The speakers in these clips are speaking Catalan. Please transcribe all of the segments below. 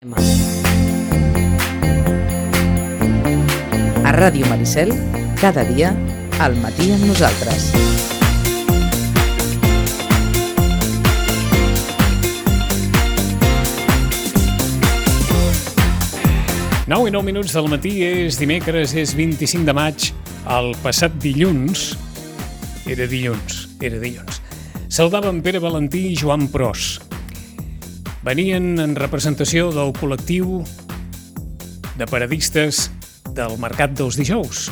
A Ràdio Maricel, cada dia, al matí amb nosaltres. Nou i nou minuts del matí és dimecres, és 25 de maig. El passat dilluns, era dilluns, era dilluns, saludàvem Pere Valentí i Joan Pros. Venien en representació del col·lectiu de paradistes del Mercat dels Dijous,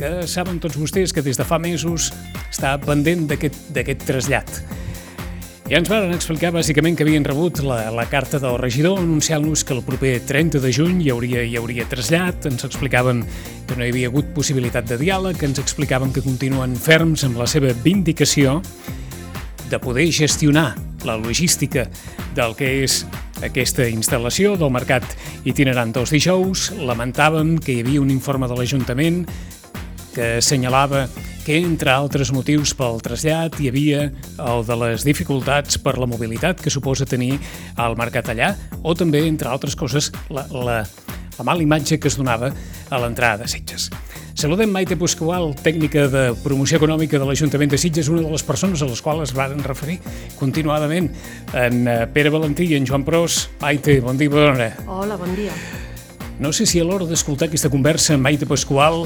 que saben tots vostès que des de fa mesos està pendent d'aquest trasllat. Ja ens van explicar bàsicament que havien rebut la, la carta del regidor anunciant-nos que el proper 30 de juny hi hauria, hi hauria trasllat, ens explicaven que no hi havia hagut possibilitat de diàleg, ens explicaven que continuen ferms amb la seva vindicació de poder gestionar la logística del que és aquesta instal·lació del mercat itinerant dels dijous. Lamentàvem que hi havia un informe de l'Ajuntament que assenyalava que, entre altres motius pel trasllat, hi havia el de les dificultats per la mobilitat que suposa tenir el mercat allà, o també, entre altres coses, la, la, la mala imatge que es donava a l'entrada de Sitges. Saludem Maite Pasqual, tècnica de promoció econòmica de l'Ajuntament de Sitges, una de les persones a les quals es van referir continuadament en eh, Pere Valentí i en Joan Pros. Maite, bon dia, bona hora. Hola, bon dia. No sé si a l'hora d'escoltar aquesta conversa amb Maite Pasqual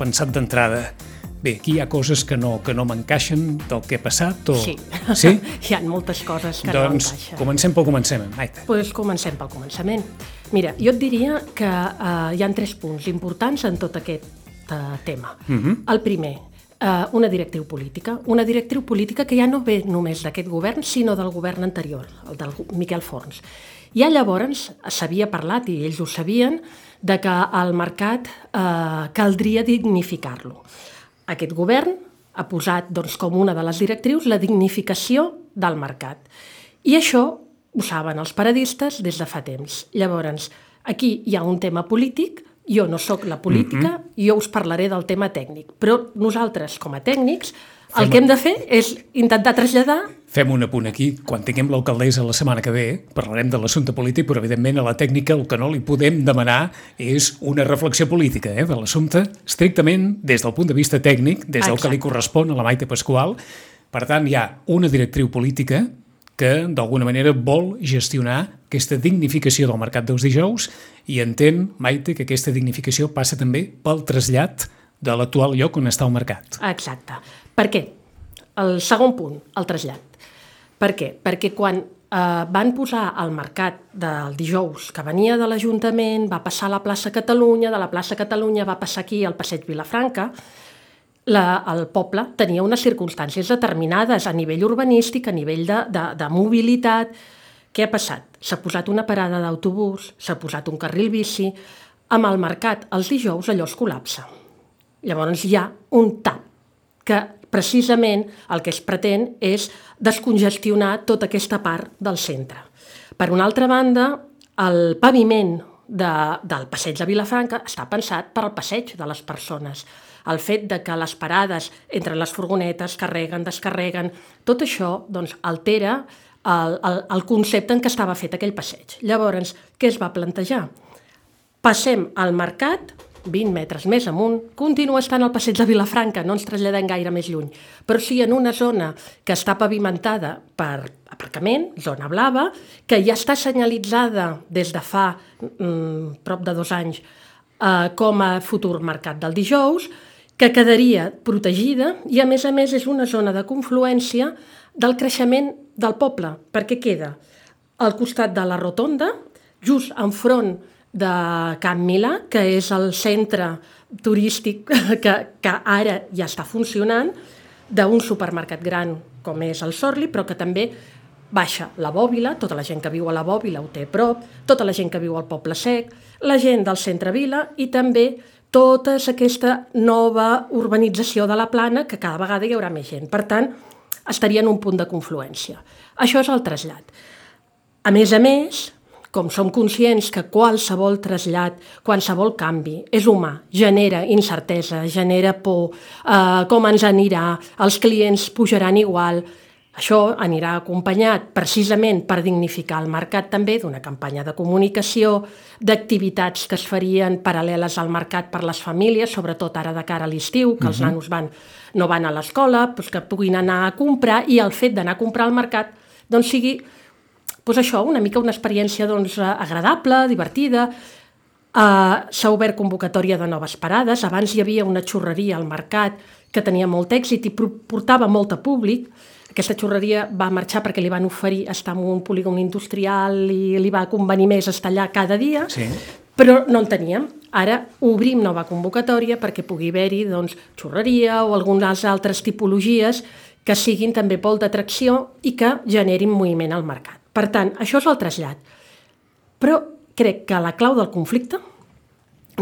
pensat d'entrada Bé, aquí hi ha coses que no, que no m'encaixen del que ha passat o... Sí, sí? hi ha moltes coses que doncs, no encaixen. comencem pel començament, Maite. Doncs pues comencem pel començament. Mira, jo et diria que uh, hi han tres punts importants en tot aquest uh, tema. Uh Mhm. -huh. El primer, uh, una directriu política. Una directriu política que ja no ve només d'aquest govern, sinó del govern anterior, el del Miquel Forns. Ja llavors s'havia parlat, i ells ho sabien, de que el mercat eh, caldria dignificar-lo. Aquest govern ha posat doncs, com una de les directrius la dignificació del mercat. I això ho saben els paradistes des de fa temps. Llavors, aquí hi ha un tema polític, jo no sóc la política, mm -hmm. jo us parlaré del tema tècnic, però nosaltres, com a tècnics, el Fem- que hem de fer és intentar traslladar Fem un apunt aquí. Quan tinguem l'alcaldessa la setmana que ve, parlarem de l'assumpte polític, però evidentment a la tècnica el que no li podem demanar és una reflexió política eh, de l'assumpte, estrictament des del punt de vista tècnic, des del que li Exacte. correspon a la Maite Pasqual. Per tant, hi ha una directriu política que d'alguna manera vol gestionar aquesta dignificació del mercat dels dijous i entén, Maite, que aquesta dignificació passa també pel trasllat de l'actual lloc on està el mercat. Exacte. Per què? El segon punt, el trasllat. Per què? Perquè quan eh, van posar al mercat del dijous, que venia de l'Ajuntament, va passar a la plaça Catalunya, de la plaça Catalunya va passar aquí al passeig Vilafranca, la, el poble tenia unes circumstàncies determinades a nivell urbanístic, a nivell de, de, de mobilitat. Què ha passat? S'ha posat una parada d'autobús, s'ha posat un carril bici, amb el mercat els dijous allò es col·lapsa. Llavors hi ha un tap que precisament el que es pretén és descongestionar tota aquesta part del centre. Per una altra banda, el paviment de, del passeig de Vilafranca està pensat per al passeig de les persones. El fet de que les parades entre les furgonetes carreguen, descarreguen, tot això doncs, altera el, el, el concepte en què estava fet aquell passeig. Llavors, què es va plantejar? Passem al mercat 20 metres més amunt, continua estant al passeig de Vilafranca, no ens traslladem gaire més lluny, però sí en una zona que està pavimentada per aparcament, zona blava, que ja està senyalitzada des de fa mm, prop de dos anys eh, com a futur mercat del dijous, que quedaria protegida i, a més a més, és una zona de confluència del creixement del poble, perquè queda al costat de la rotonda, just enfront de Camp Milà, que és el centre turístic que, que ara ja està funcionant, d'un supermercat gran com és el Sorli, però que també baixa la Bòbila, tota la gent que viu a la Bòbila ho té a prop, tota la gent que viu al Poble Sec, la gent del centre Vila i també tota aquesta nova urbanització de la plana que cada vegada hi haurà més gent. Per tant, estaria en un punt de confluència. Això és el trasllat. A més a més, com som conscients que qualsevol trasllat, qualsevol canvi és humà, genera incertesa, genera por, eh, com ens anirà, els clients pujaran igual, Això anirà acompanyat precisament per dignificar el mercat també d'una campanya de comunicació, d'activitats que es farien paral·leles al mercat per les famílies, sobretot ara de cara a l'estiu, que els uh -huh. nanos van, no van a l'escola, doncs que puguin anar a comprar i el fet d'anar a comprar al mercat doncs sigui doncs això, una mica una experiència doncs, agradable, divertida, Uh, S'ha obert convocatòria de noves parades. Abans hi havia una xurreria al mercat que tenia molt èxit i portava molt a públic. Aquesta xurreria va marxar perquè li van oferir estar en un polígon industrial i li va convenir més estar allà cada dia, sí. però no en teníem. Ara obrim nova convocatòria perquè pugui haver-hi doncs, xurreria o algunes altres tipologies que siguin també pol d'atracció i que generin moviment al mercat. Per tant, això és el trasllat. Però crec que la clau del conflicte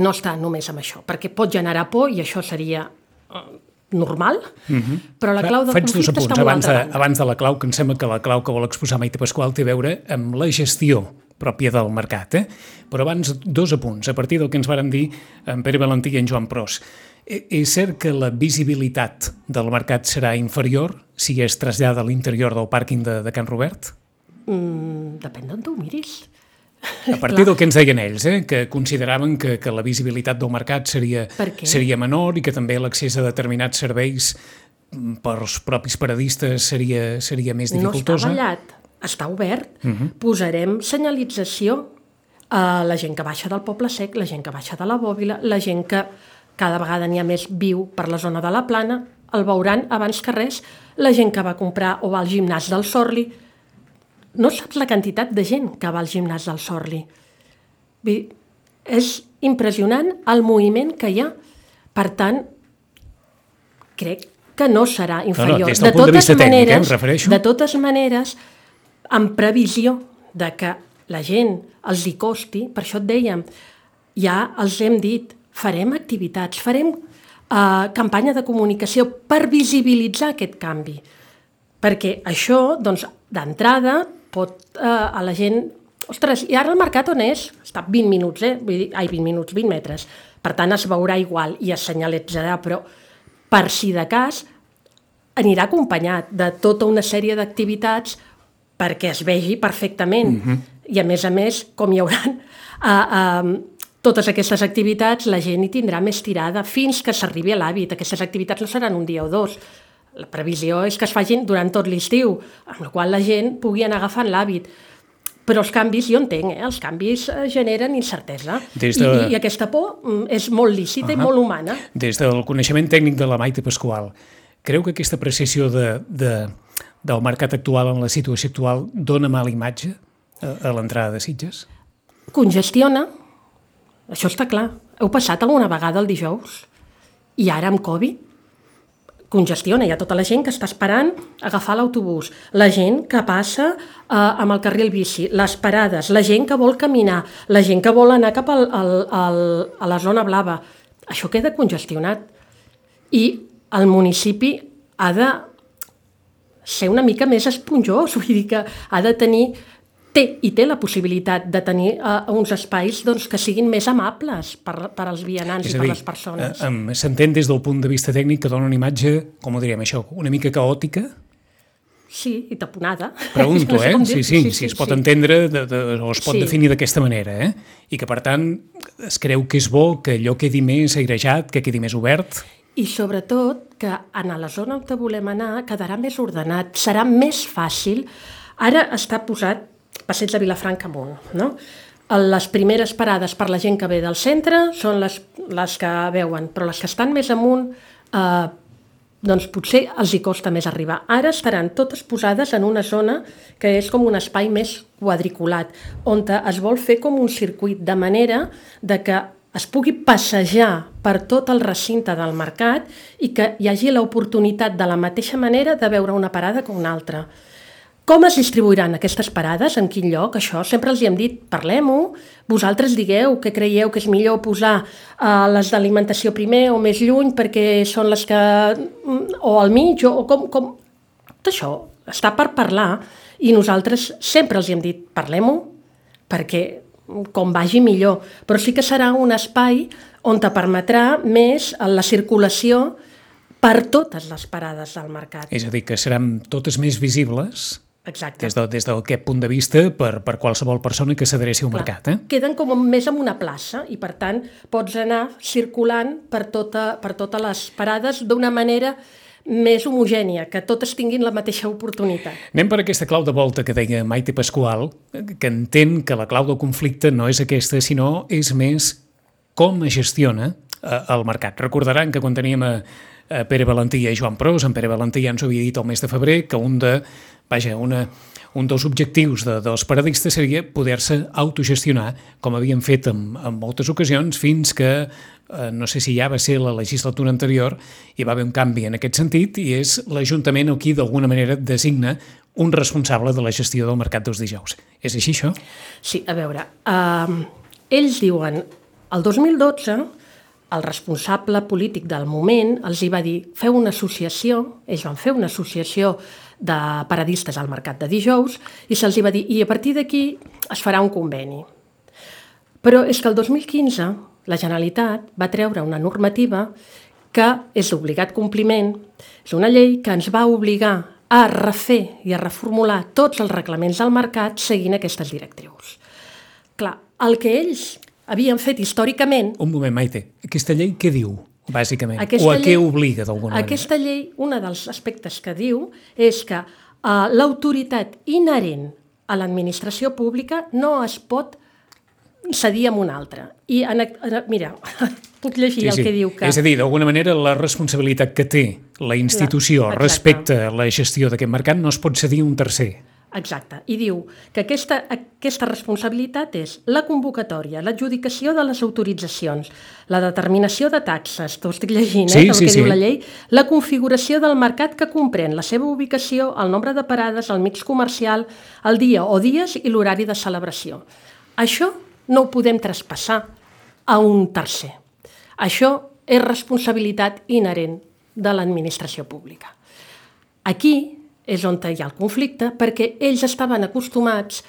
no està només amb això, perquè pot generar por i això seria eh, normal, mhm. -huh. però la clau del Faig conflicte dos apunts està abans de, banda. abans de la clau, que em sembla que la clau que vol exposar Maite Pasqual té a veure amb la gestió pròpia del mercat. Eh? Però abans, dos apunts, a partir del que ens varen dir en Pere Valentí i en Joan Pros. Eh, és cert que la visibilitat del mercat serà inferior si es trasllada a l'interior del pàrquing de, de Can Robert? Mm, depèn d'on tu miris. A partir del que ens deien ells, eh? que consideraven que, que la visibilitat del mercat seria, seria menor i que també l'accés a determinats serveis mm, per als propis paradistes seria, seria més dificultosa. No està ballat, està obert. Uh -huh. Posarem senyalització a la gent que baixa del Poble Sec, la gent que baixa de la Bòbila, la gent que cada vegada n'hi ha més viu per la zona de la Plana, el veuran abans que res, la gent que va comprar o va al gimnàs del Sorli, no saps la quantitat de gent que va al gimnàs del Sorli. És impressionant el moviment que hi ha. Per tant, crec que no serà inferior. No, no, del de punt de vista tècnic, maneres, eh, em refereixo. De totes maneres, en previsió de que la gent els hi costi, per això et dèiem, ja els hem dit, farem activitats, farem uh, campanya de comunicació per visibilitzar aquest canvi. Perquè això, doncs, d'entrada, pot eh, a la gent... Ostres, i ara el mercat on és? Està 20 minuts, eh? Vull dir, ai, 20 minuts, 20 metres. Per tant, es veurà igual i es senyalitzarà, però per si de cas anirà acompanyat de tota una sèrie d'activitats perquè es vegi perfectament. Mm -hmm. I a més a més, com hi haurà uh, uh, totes aquestes activitats, la gent hi tindrà més tirada fins que s'arribi a l'hàbit. Aquestes activitats no seran un dia o dos, la previsió és que es facin durant tot l'estiu, amb la qual la gent pugui anar agafant l'hàbit. Però els canvis, jo entenc, eh? els canvis eh, generen incertesa. Des de... I, I aquesta por mm, és molt lícita uh -huh. i molt humana. Des del coneixement tècnic de la Maite Pasqual, creu que aquesta apreciació de, de, del mercat actual en la situació actual dona mala imatge a, a l'entrada de Sitges? Congestiona, això està clar. Heu passat alguna vegada el dijous? I ara amb Covid? Congestiona, hi ha tota la gent que està esperant agafar l'autobús, la gent que passa eh, amb el carril bici, les parades, la gent que vol caminar, la gent que vol anar cap al, al, al, a la zona blava. Això queda congestionat. I el municipi ha de ser una mica més esponjós, vull dir que ha de tenir té i té la possibilitat de tenir uh, uns espais doncs, que siguin més amables per, per als vianants i per dir, les persones. Eh, S'entén des del punt de vista tècnic que dona una imatge, com ho diríem això, una mica caòtica? Sí, i taponada. Pregunto, no sé eh? Sí, sí, sí, sí, es pot sí. entendre de, de, o es pot sí. definir d'aquesta manera, eh? I que, per tant, es creu que és bo que allò quedi més airejat, que quedi més obert? I sobretot que en la zona on volem anar quedarà més ordenat, serà més fàcil. Ara està posat passeig de Vilafranca amunt. No? Les primeres parades per la gent que ve del centre són les, les que veuen, però les que estan més amunt eh, doncs potser els hi costa més arribar. Ara estaran totes posades en una zona que és com un espai més quadriculat, on es vol fer com un circuit, de manera de que es pugui passejar per tot el recinte del mercat i que hi hagi l'oportunitat de la mateixa manera de veure una parada que una altra. Com es distribuiran aquestes parades? En quin lloc? Això sempre els hi hem dit, parlem-ho, vosaltres digueu què creieu que és millor posar uh, les d'alimentació primer o més lluny perquè són les que... Mm, o al mig, o, com, com... Tot això està per parlar i nosaltres sempre els hi hem dit, parlem-ho, perquè com vagi millor, però sí que serà un espai on te permetrà més la circulació per totes les parades del mercat. És a dir, que seran totes més visibles Exacte. des de, des d'aquest punt de vista per, per qualsevol persona que s'adreci al mercat. Eh? Queden com més en una plaça i, per tant, pots anar circulant per, tota, per totes les parades d'una manera més homogènia, que totes tinguin la mateixa oportunitat. Anem per aquesta clau de volta que deia Maite Pasqual, que entén que la clau del conflicte no és aquesta, sinó és més com es gestiona eh, el mercat. Recordaran que quan teníem a, a Pere Valentí i Joan Pros, en Pere Valentí ja ens havia dit el mes de febrer, que un de, vaja, una, un dels objectius de, dels paradistes seria poder-se autogestionar, com havien fet en, en moltes ocasions, fins que, eh, no sé si ja va ser la legislatura anterior, hi va haver un canvi en aquest sentit, i és l'Ajuntament qui d'alguna manera designa un responsable de la gestió del mercat dels dijous. És així, això? Sí, a veure, eh, ells diuen, el 2012 el responsable polític del moment els hi va dir feu una associació, ells van fer una associació de paradistes al mercat de dijous i se'ls va dir i a partir d'aquí es farà un conveni. Però és que el 2015 la Generalitat va treure una normativa que és d'obligat compliment, és una llei que ens va obligar a refer i a reformular tots els reglaments del mercat seguint aquestes directrius. Clar, el que ells havien fet històricament... Un moment, Maite. Aquesta llei què diu, bàsicament? Aquesta o a llei, què obliga, d'alguna manera? Aquesta llei, un dels aspectes que diu és que uh, l'autoritat inherent a l'administració pública no es pot cedir amb una altra. I, en, en, mira, puc llegir sí, sí. el que diu que... És a dir, d'alguna manera, la responsabilitat que té la institució la, respecte a la gestió d'aquest mercat no es pot cedir a un tercer. Exacte. I diu que aquesta, aquesta responsabilitat és la convocatòria, l'adjudicació de les autoritzacions, la determinació de taxes, t'ho estic llegint, sí, eh, el sí, que sí. diu la llei, la configuració del mercat que comprèn la seva ubicació, el nombre de parades, el mix comercial, el dia o dies i l'horari de celebració. Això no ho podem traspassar a un tercer. Això és responsabilitat inherent de l'administració pública. Aquí és on hi ha el conflicte, perquè ells estaven acostumats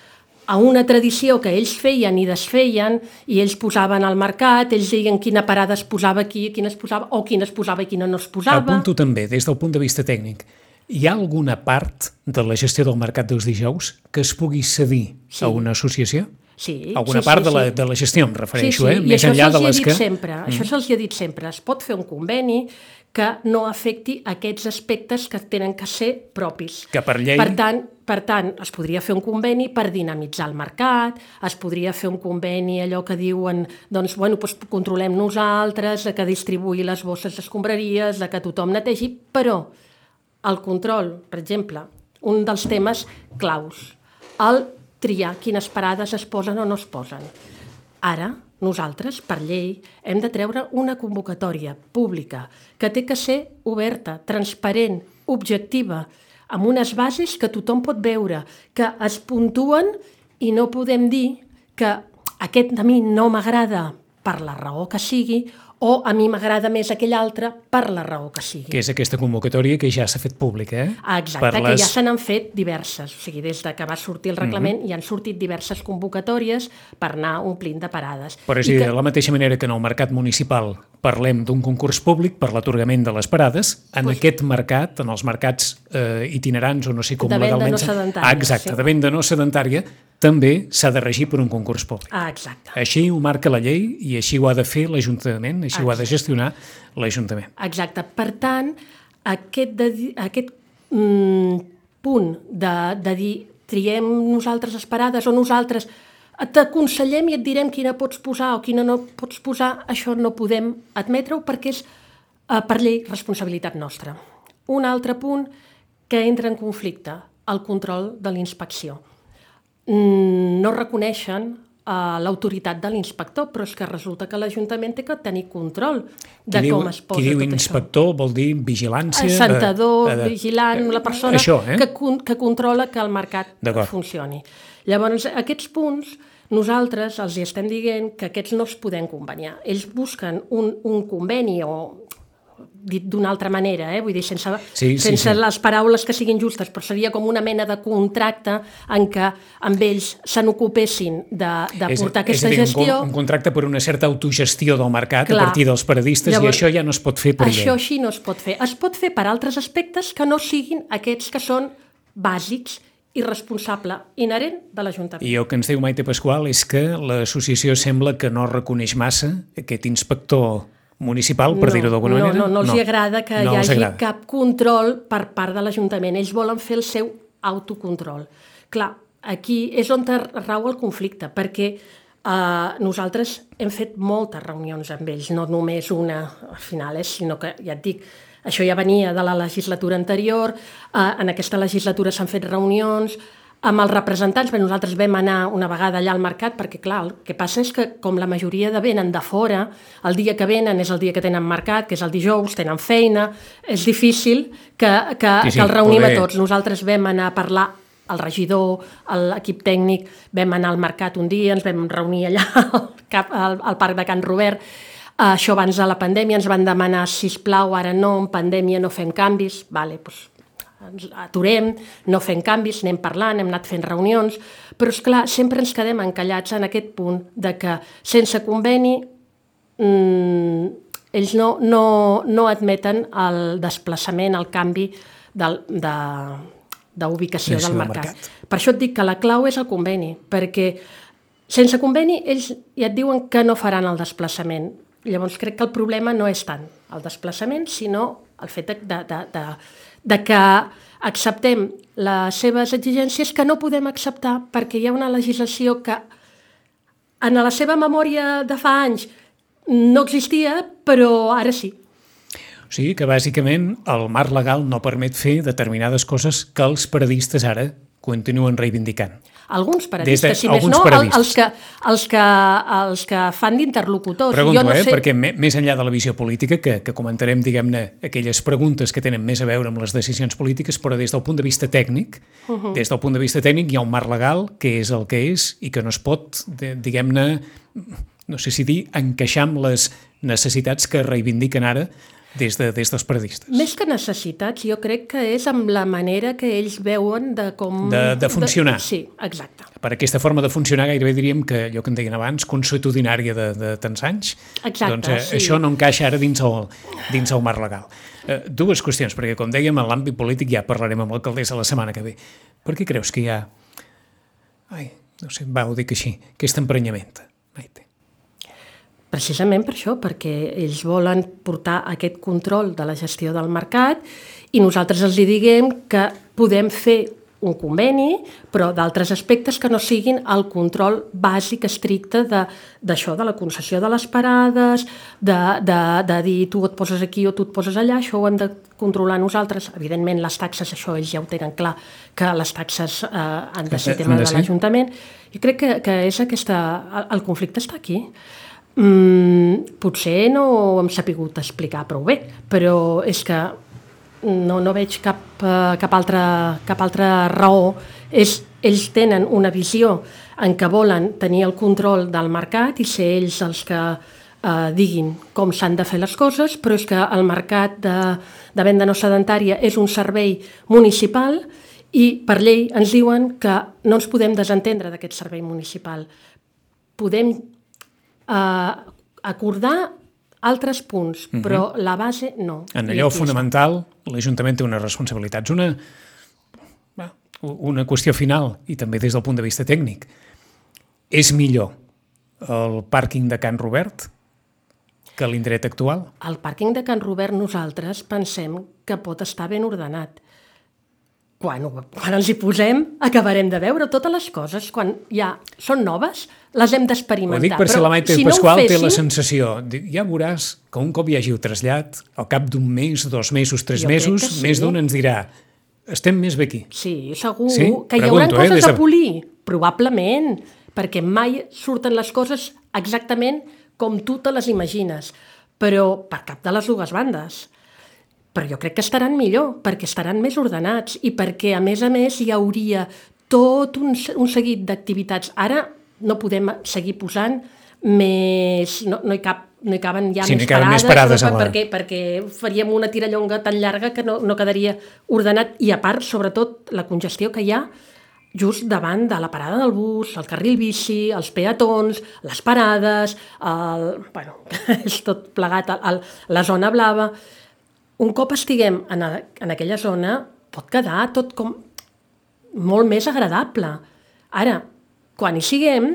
a una tradició que ells feien i desfeien i ells posaven al mercat, ells deien quina parada es posava aquí, quina es posava, o quina es posava i quina no es posava. Apunto també, des del punt de vista tècnic, hi ha alguna part de la gestió del mercat dels dijous que es pugui cedir sí. a una associació? Sí, Alguna sí, part sí, de, la, sí. de la gestió, em refereixo, sí, sí. eh? I Més això enllà de les que... sempre, mm. això se'ls ha dit sempre, es pot fer un conveni que no afecti aquests aspectes que tenen que ser propis. Que per llei... Per tant, per tant, es podria fer un conveni per dinamitzar el mercat, es podria fer un conveni allò que diuen, doncs, bueno, doncs controlem nosaltres, de que distribuir les bosses d'escombraries, de que tothom netegi, però el control, per exemple, un dels temes claus, el triar quines parades es posen o no es posen. Ara, nosaltres, per llei, hem de treure una convocatòria pública que té que ser oberta, transparent, objectiva, amb unes bases que tothom pot veure, que es puntuen i no podem dir que aquest a mi no m'agrada per la raó que sigui o a mi m'agrada més aquell altre per la raó que sigui. Que és aquesta convocatòria que ja s'ha fet pública, eh? Exacte, per que les... ja se n'han fet diverses. O sigui, des de que va sortir el reglament mm -hmm. hi han sortit diverses convocatòries per anar omplint de parades. Però és I que... que... de la mateixa manera que en el mercat municipal parlem d'un concurs públic per l'atorgament de les parades, en pues... aquest mercat, en els mercats eh, itinerants o no sé com de legalment... no sedentària. Ah, exacte, sí. de venda no sedentària, també s'ha de regir per un concurs públic. Ah, exacte. Així ho marca la llei i així ho ha de fer l'Ajuntament, així ho ha de Exacte. gestionar l'Ajuntament. Exacte. Per tant, aquest, de, aquest mm, punt de, de dir triem nosaltres les parades o nosaltres t'aconsellem i et direm quina pots posar o quina no pots posar, això no podem admetre-ho perquè és eh, per llei responsabilitat nostra. Un altre punt que entra en conflicte, el control de l'inspecció. Mm, no reconeixen eh, l'autoritat de l'inspector, però és que resulta que l'Ajuntament té que tenir control de qui com diu, es posa qui diu tot inspector vol dir vigilància... això. Sentador, eh, eh, vigilant, la persona això, eh? que, que controla que el mercat D'acord. Llavors, aquests punts, nosaltres els hi estem dient que aquests no es podem conveniar. Ells busquen un, un conveni o dit d'una altra manera, eh? vull dir, sense, Sí, sí, sense sí. les paraules que siguin justes, però seria com una mena de contracte en què amb ells se n'ocupessin de, de És- portar és aquesta a dir, un gestió. con- Un, contracte per una certa autogestió del mercat Clar. a partir dels paradistes Llavors, i això ja no es pot fer per Això així no es pot fer. Es pot fer per altres aspectes que no siguin aquests que són bàsics i responsable inherent de l'Ajuntament. I el que ens diu Maite Pasqual és que l'associació sembla que no reconeix massa aquest inspector municipal, per dir-ho d'alguna no, manera. No, no, els hi agrada que no hi hagi agrada. cap control per part de l'Ajuntament. Ells volen fer el seu autocontrol. Clar, aquí és on rau el conflicte, perquè eh, nosaltres hem fet moltes reunions amb ells, no només una al final, eh, sinó que, ja et dic, això ja venia de la legislatura anterior, eh, en aquesta legislatura s'han fet reunions, amb els representants, bé, nosaltres vam anar una vegada allà al mercat, perquè clar, el que passa és que com la majoria de venen de fora, el dia que venen és el dia que tenen mercat, que és el dijous, tenen feina, és difícil que, que, Sí, sí, que els reunim poder- a tots. Nosaltres vam anar a parlar el regidor, l'equip tècnic, vam anar al mercat un dia, ens vam reunir allà al, cap, al, al parc de Can Robert, això abans de la pandèmia ens van demanar, si plau, ara no, en pandèmia no fem canvis, vale, doncs ens aturem, no fem canvis, anem parlant, hem anat fent reunions, però és clar, sempre ens quedem encallats en aquest punt de que sense conveni mm, ells no, no, no admeten el desplaçament, el canvi del, de, d'ubicació del mercat. mercat. Per això et dic que la clau és el conveni, perquè sense conveni ells ja et diuen que no faran el desplaçament. Llavors crec que el problema no és tant el desplaçament, sinó el fet de, de, de, de, que acceptem les seves exigències que no podem acceptar perquè hi ha una legislació que en la seva memòria de fa anys no existia, però ara sí. O sigui que bàsicament el marc legal no permet fer determinades coses que els paradistes ara continuen reivindicant. Alguns paradistes, de- si més no, el, paradistes. els, que, els, que, els que fan d'interlocutors. Pregunto, jo no eh, sé... perquè me- més enllà de la visió política, que, que comentarem, diguem-ne, aquelles preguntes que tenen més a veure amb les decisions polítiques, però des del punt de vista tècnic, uh -huh. des del punt de vista tècnic hi ha un marc legal que és el que és i que no es pot, diguem-ne, no sé si dir, encaixar amb les necessitats que reivindiquen ara des, de, des dels paradistes. Més que necessitats, jo crec que és amb la manera que ells veuen de com... De- de funcionar. sí, exacte. Per aquesta forma de funcionar gairebé diríem que, allò que en deien abans, consuetudinària de, de tants anys, Exacte, doncs eh, sí. això no encaixa ara dins el, dins el marc legal. Eh, dues qüestions, perquè com dèiem, en l'àmbit polític ja parlarem amb l'alcaldessa la setmana que ve. Per què creus que hi ha... Ai, no sé, va, ho dic així, aquest emprenyament, Maite. Precisament per això, perquè ells volen portar aquest control de la gestió del mercat i nosaltres els diguem que podem fer un conveni, però d'altres aspectes que no siguin el control bàsic estricte de- d'això, de, de la concessió de les parades, de, de, de dir tu et poses aquí o tu et poses allà, això ho hem de controlar nosaltres. Evidentment, les taxes, això ells ja ho tenen clar, que les taxes eh, han de ser Han tema de l'Ajuntament. Jo crec que, que és aquesta... El, el conflicte està aquí. Mm, potser no ho hem sapigut explicar prou bé, però és que no, no veig cap, eh, cap, altra, cap altra raó. És, ells tenen una visió en què volen tenir el control del mercat i ser ells els que eh, diguin com s'han de fer les coses, però és que el mercat de, de venda no sedentària és un servei municipal i per llei ens diuen que no ens podem desentendre d'aquest servei municipal. Podem eh, acordar altres punts, però la base no. Mhm. En allò fonamental, l'Ajuntament té unes responsabilitats. Una, una qüestió final, i també des del punt de vista tècnic. És millor el pàrquing de Can Robert que l'indret actual? Al pàrquing de Can Robert nosaltres pensem que pot estar ben ordenat. Quan, ho- quan ens hi posem acabarem de veure totes les coses. Quan ja són noves, les hem Ho d'experimentar. dic per si la Maite si no ho Pasqual té la fessin, sensació, ja veuràs que un cop hi hagi el trasllat, al cap d'un mes, dos mesos, tres Jo mesos, sí. més d'un ens dirà estem més bé aquí. Sí, segur. Sí? Que hi haurà eh, coses des de- a polir, probablement, perquè mai surten les coses exactament com tu te les imagines, però per cap de les dues bandes. Però jo crec que estaran millor, perquè estaran més ordenats i perquè, a més a més, hi hauria tot un, un seguit d'activitats. Ara no podem seguir posant més... No, no, hi cap, no hi caben ja Sí, no més, hi caben parades, més parades alhora. perquè, perquè faríem una tirallonga tan llarga que no, no quedaria ordenat. I a part, sobretot, la congestió que hi ha just davant de la parada del bus, el carril bici, els peatons, les parades, el, bueno, és tot plegat, el, el, la zona blava. Un cop estiguem en, a, en aquella zona, pot quedar tot com molt més agradable. Ara, quan hi siguem,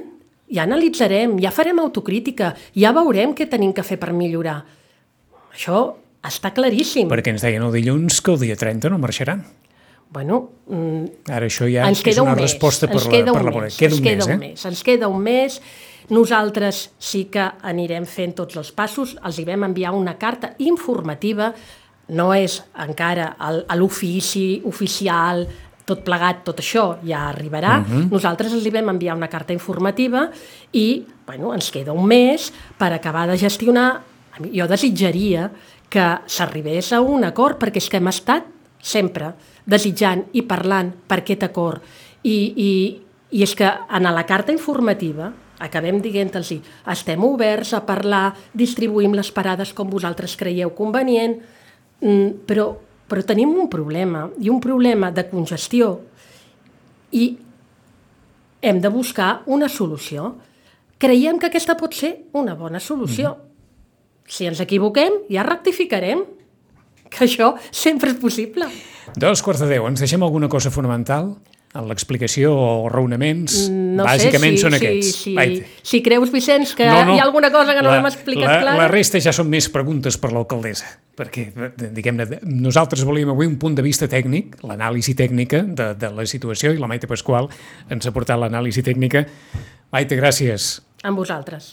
ja analitzarem, ja farem autocrítica, ja veurem què tenim que fer per millorar. Això està claríssim. Perquè ens deien el dilluns que el dia 30 no marxaran. Bueno, mm, Ara això ja ens és queda una un resposta per la, per un la mes, Queda un queda mes, un eh? mes. Ens queda un mes. Nosaltres sí que anirem fent tots els passos. Els hi vam enviar una carta informativa. No és encara l'ofici oficial, tot plegat, tot això ja arribarà. Uh -huh. Nosaltres els hi vam enviar una carta informativa i bueno, ens queda un mes per acabar de gestionar. Jo desitjaria que s'arribés a un acord, perquè és que hem estat sempre desitjant i parlant per aquest acord. I, i, i és que en la carta informativa acabem dient-los estem oberts a parlar, distribuïm les parades com vosaltres creieu convenient, però, però tenim un problema, i un problema de congestió, i hem de buscar una solució. Creiem que aquesta pot ser una bona solució. Mm -hmm. Si ens equivoquem, ja rectificarem, que això sempre és possible. Dos quarts de deu. Ens deixem alguna cosa fonamental? En l'explicació o raonaments, No bàsicament sé si, són si, aquests. si, Vaite. si creus, Vicenç, que hi ha alguna cosa que no la, l'hem explicat la, clara... La resta ja són més preguntes per l'alcaldessa, perquè, diguem-ne, nosaltres volíem avui un punt de vista tècnic, l'anàlisi tècnica de, de la situació, i la Maite Pasqual ens ha portat l'anàlisi tècnica. Maite, gràcies. Amb vosaltres.